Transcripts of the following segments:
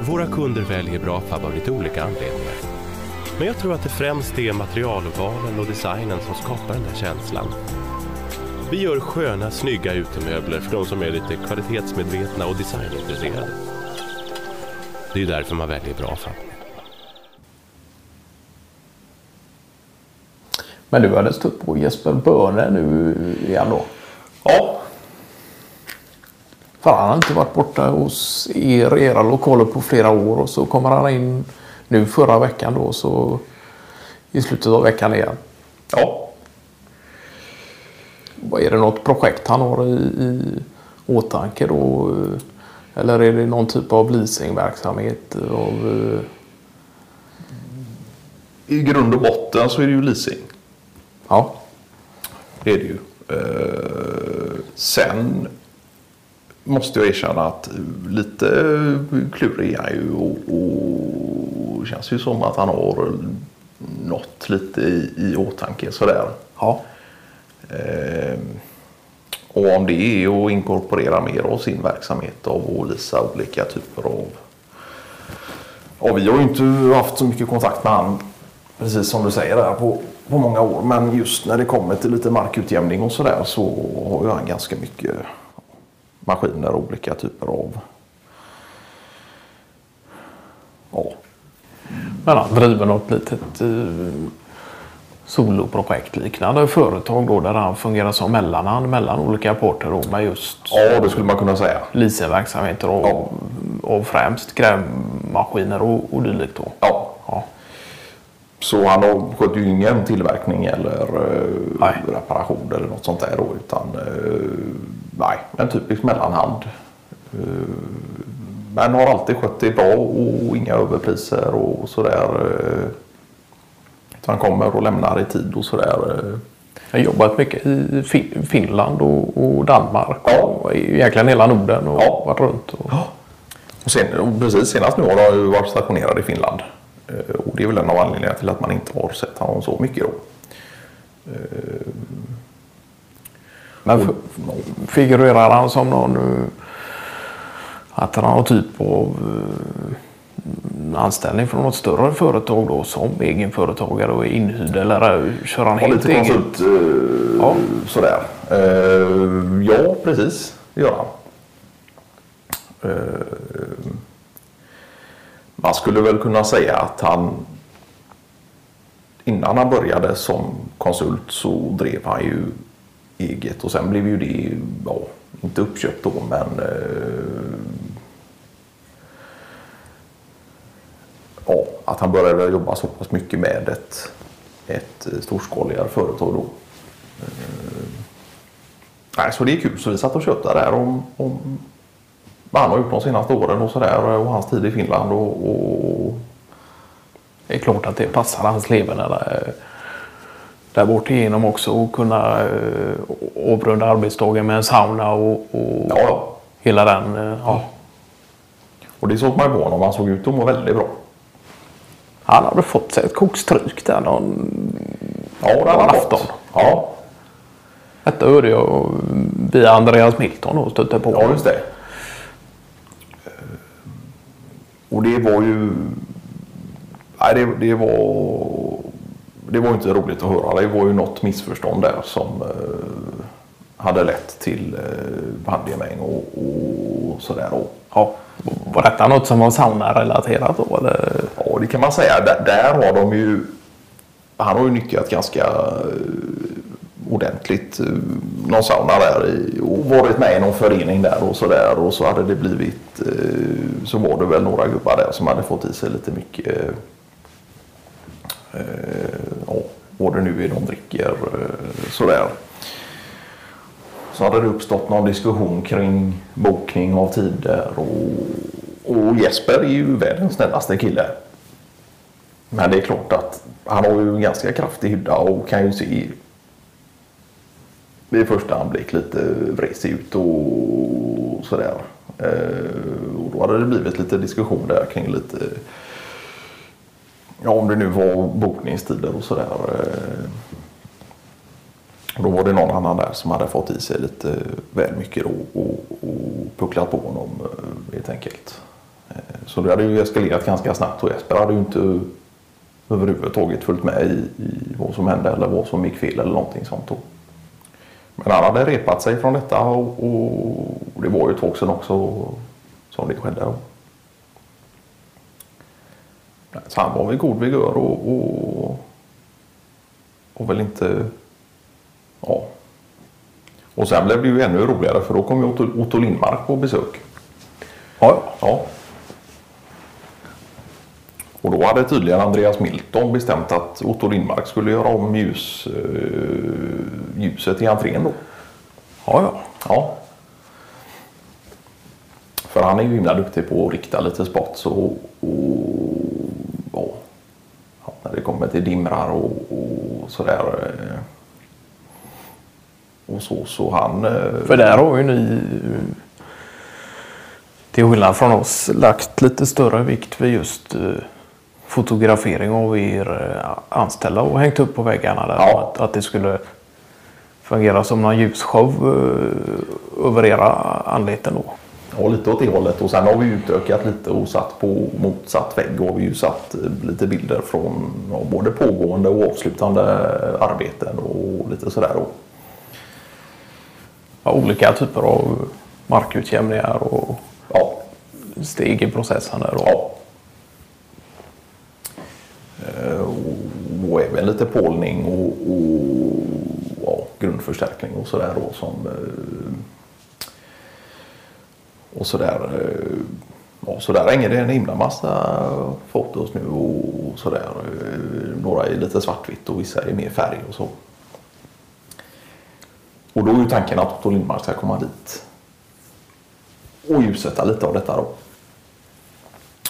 Våra kunder väljer Brafab av lite olika anledningar. Men jag tror att det främst är materialvalen och designen som skapar den där känslan. Vi gör sköna, snygga utemöbler för de som är lite kvalitetsmedvetna och designintresserade. Det är därför man väljer Brafab. Men du hade stött på Jesper Börne nu igen då? Ja, Har inte varit borta hos er, era lokaler på flera år och så kommer han in nu förra veckan då så i slutet av veckan igen. ja. Vad Är det något projekt han har i, i åtanke då? Eller är det någon typ av leasingverksamhet? Av, eh, I grund och botten så är det ju leasing. ja, Det är det ju. Eh, sen måste jag erkänna att lite klurig är han ju och, och känns ju som att han har något lite i, i åtanke sådär. ja. Eh, och om det är att inkorporera mer av sin verksamhet av att leasa olika typer av... Och vi har ju inte haft så mycket kontakt med han precis som du säger där på, på många år. Men just när det kommer till lite markutjämning och sådär så har ju han ganska mycket maskiner och olika typer av... Ja, Men han driver något litet eh, soloprojekt liknande företag då där han fungerar som mellanhand mellan olika parter då med just ja det skulle man kunna säga. leasingverksamheter och, Ja. och främst grävmaskiner och, och dylikt då. Ja, Ja. Så han har sköter ju ingen tillverkning eller eh, reparation eller något sånt där då. Utan eh, nej, en typisk mellanhand. Eh, men har alltid skött det bra och inga överpriser och sådär. Eh, utan kommer och lämnar i tid och sådär. Eh. Jag har jobbat mycket i fin- Finland och, och Danmark Ja. och egentligen hela Norden och Ja. varit runt. Och, Och sen, och precis senast nu har jag ju varit stationerad i Finland. Eh, och det är väl en av anledningarna till att man inte har sett honom så mycket då. Men figurerar han som någon eh, att han har typ av eh, anställning från något större företag då som egenföretagare och inhyrd eller eh, kör han helt lite eget? konsult eh, Ja. sådär. Eh, ja, precis. Han. Eh, man skulle väl kunna säga att han innan han började som konsult så drev han ju eget och sen blev ju det, ja, inte uppköpt då men eh, ja, att han började jobba så pass mycket med ett, ett eh, storskaligare företag då. Eh, så det är kul. Så vi satt och köpte där om, om vad han har gjort de senaste åren och sådär eh, och hans tid i Finland och, och Det är klart att det passar hans leverne där, bort igenom också och kunna eh, avrunda arbetsdagen med en sauna och, och Ja, hela den. eh, Ja. och det såg man ju på honom. Han såg ut att må väldigt bra. Han hade fått sig ett kokstryk där någon Ja, det han afton. fått. Ja, Detta hörde jag via Andreas Milton och stötte på. ja, just det. Och det var ju... Nej, det, det var... Det var inte roligt att höra. Det var ju något missförstånd där som eh, hade lett till eh, handgemäng och, och sådär. Och, Ja. Var detta något som var saunarelaterat då? Eller? Ja, det kan man säga. Där, där har de ju... Han har ju nyttjat ganska eh, ordentligt någon sauna där i, och varit med i någon förening där och så där och så hade det blivit så var det väl några gubbar där som hade fått i sig lite mycket Eh, ja, vad det nu är de dricker eh, sådär. Så hade det uppstått någon diskussion kring bokning av tider och, och Jesper är ju världens snällaste kille. Men det är klart att han har ju en ganska kraftig hydda och kan ju se vid första anblick lite vresig ut och sådär. Eh, och då hade det blivit lite diskussion där kring lite Ja om det nu var bokningstider och sådär. Eh, då var det någon annan där som hade fått i sig lite väl mycket då och, och pucklat på honom eh, helt enkelt. Eh, så det hade ju eskalerat ganska snabbt och Jesper hade ju inte överhuvudtaget följt med i, i vad som hände eller vad som gick fel eller någonting sånt. Då. Men han hade repat sig från detta och, och det var ju ett tag sedan också som det skedde. Då. Så han var vid god vigör och, och, och väl inte... Ja. Och sen blev det ju ännu roligare för då kom ju Otto, Otto Lindmark på besök. Ja, Ja. Och då hade tydligen Andreas Milton bestämt att Otto Lindmark skulle göra om ljus, eh, ljuset i entrén då. ja, ja. Ja. För han är ju himla duktig på att rikta lite spots och, och när det kommer till dimrar och, och sådär. eh, Och så, så han... eh, För där har ju ni till skillnad från oss lagt lite större vikt vid just eh, fotografering av er anställda och hängt upp på väggarna där. Ja. Att, att det skulle fungera som någon ljusshow över era anleten då. Ja, lite åt det hållet. Och sen har vi utökat lite och satt på motsatt vägg. Och har vi ju satt eh, lite bilder från ja, både pågående och avslutande arbeten och lite sådär. Och, Ja, olika typer av markutjämningar och ja, steg i processen. Där ja. Eh, och- Och även lite pålning och, och ja, grundförstärkning och sådär som eh, och sådär eh, ja, så där hänger det en himla massa fotos nu och sådär. Eh, några är lite svartvitt och vissa är mer färg och så. Och då är ju tanken att Otto Lindmark ska komma dit och ljussätta lite av detta då.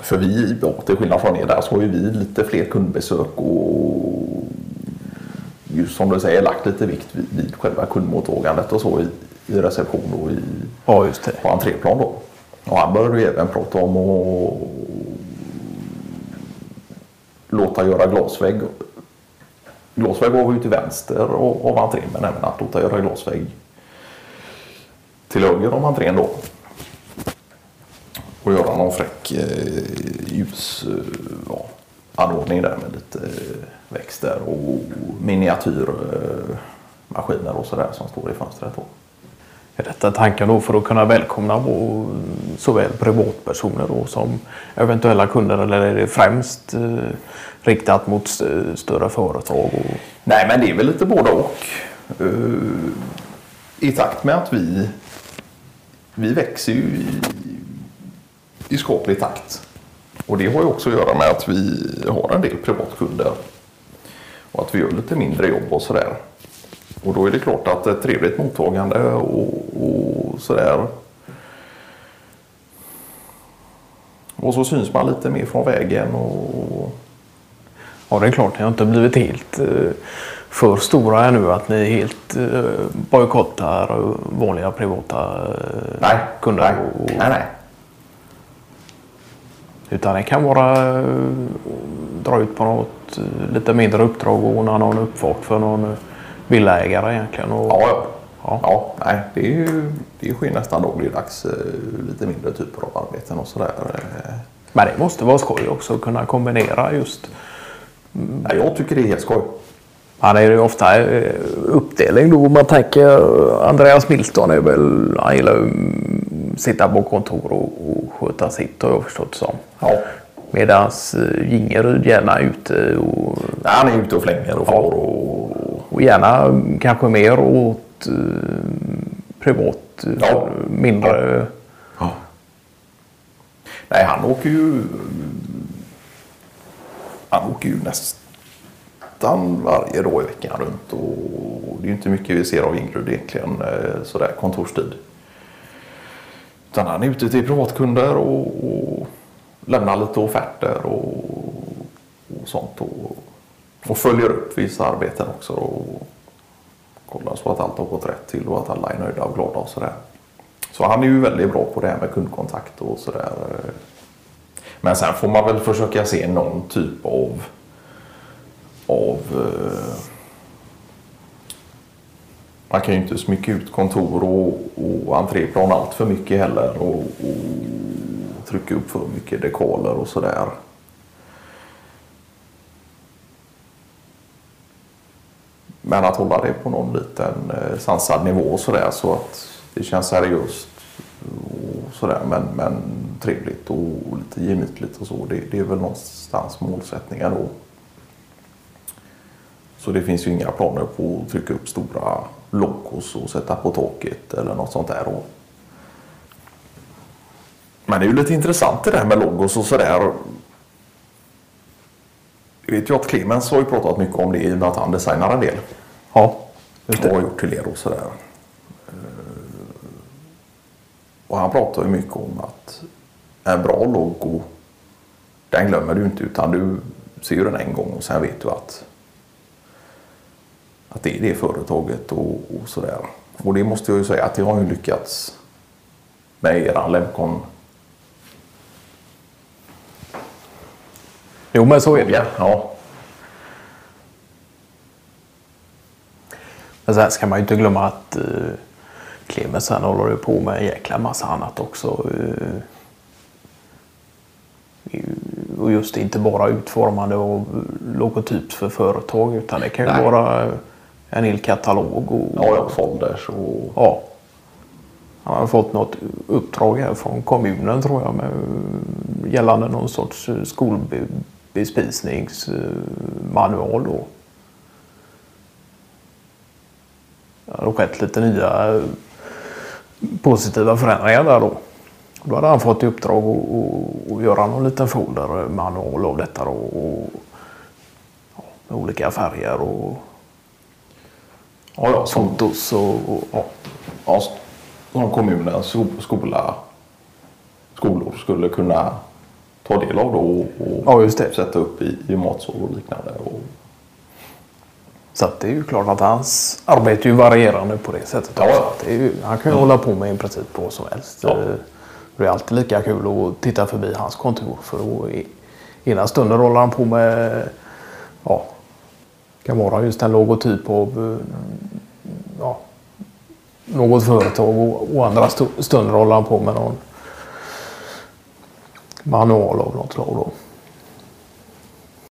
För vi, ja, till skillnad från er där, så har ju vi lite fler kundbesök och just som du säger lagt lite vikt vid, vid själva kundmottagandet och så i, i reception och i, Ja, just det. på entréplan då. Och han började ju även prata om att låta göra glasvägg. Glasvägg var ju till vänster av entrén men även att låta göra glasvägg till höger om entrén då. Och göra någon fräck eh, ljus, eh, ja, där med lite eh, växter och miniatyrmaskiner eh, och sådär som står i fönstret. Då. Är detta tanken då för att kunna välkomna såväl privatpersoner då som eventuella kunder eller är det främst eh, riktat mot st- större företag? Och, Nej, men det är väl lite både och. Eh, I takt med att vi, vi växer ju i, i skaplig takt. Och det har ju också att göra med att vi har en del privatkunder. Och att vi gör lite mindre jobb och sådär. Och då är det klart att ett trevligt mottagande och, och sådär. Och så syns man lite mer från vägen och ja, det är klart, ni har inte blivit helt eh, för stora ännu att ni helt eh, bojkottar vanliga privata eh, nej, kunder. nej, Och, nej, nej. Utan det kan vara dra ut på något lite mindre uppdrag och ordna någon uppfart för någon villaägare egentligen. Och, Ja, ja. Ja. ja. nej, det, är ju, det sker nästan dagligdags eh, lite mindre typer av arbeten och sådär. Eh, Men det måste vara skoj också att kunna kombinera just nej, jag tycker det är helt skoj. Han är ju ofta eh, uppdelning då. Man tänker Andreas Milton är väl, han gillar ju mm, sitta på kontor och, och sköta sitt har jag förstått som. Ja. Medan Gingeryd gärna är ute och, Nej, han är ute och flänger och far och... och gärna kanske mer åt eh, privat, Ja. mindre. Ja. Nej, han åker ju... Han åker ju nästan varje dag i veckan runt. Och det är ju inte mycket vi ser av Ingrid egentligen eh, sådär kontorstid. Utan han är ute till privatkunder och, och lämnar lite offerter och, och sånt. Och, och följer upp vissa arbeten också. Och kollar så att allt har gått rätt till och att alla är nöjda och glada och sådär. Så han är ju väldigt bra på det här med kundkontakt och sådär. Men sen får man väl försöka se någon typ av, av eh, man kan ju inte smycka ut kontor och, och entréplan allt för mycket heller och, och trycka upp för mycket dekaler och sådär. Men att hålla det på någon liten eh, sansad nivå sådär så att det känns seriöst och sådär men, men trevligt och lite gemytligt och så. Det, det är väl någonstans målsättningen då. Så det finns ju inga planer på att trycka upp stora logos och sätta på taket eller något sånt där. Men det är ju lite intressant det där med logos och sådär. Jag vet ju att Clemens har ju pratat mycket om det i och med att han designar en del. Ja, just Och har det. gjort till er och sådär. Eh, Och han pratar ju mycket om att en bra logo den glömmer du inte utan du ser ju den en gång och sen vet du att att det är det företaget och, och sådär. Och det måste jag ju säga att det har ju lyckats med eran Lemcon. Jo, men så är det. Ja, Men sen ska man ju inte glömma att uh, Clemens han håller ju på med en jäkla massa annat också. eh, och just inte bara utformande av logotyp för företag utan det kan ju Nej. vara en hel katalog. Och, ja, ja folders och Ja. Han har fått något uppdrag här från kommunen tror jag med, gällande någon sorts eh, skolbespisningsmanual. Då. Har skett lite nya eh, positiva förändringar där då. Då hade han fått i uppdrag att, att, göra någon liten foldermanual av detta då. Och, ja, med olika färger och ja, ja, fotos och, och ja. ja, som kommunens sko- skola, skolor skulle kunna ta del av då och, och Ja, sätta upp i, i matsal och liknande. Och, Så att det är ju klart att hans arbete är ju varierande på det sättet. Ja, också. Det ju, han kan ju hålla på med i princip vad som helst. Ja. Det är alltid lika kul att titta förbi hans kontor. För då i, ena stunden håller han på med ja, kan vara just en logotyp av ja, något företag och, och andra stu- stunder håller han på med någon manual av något slag. Då.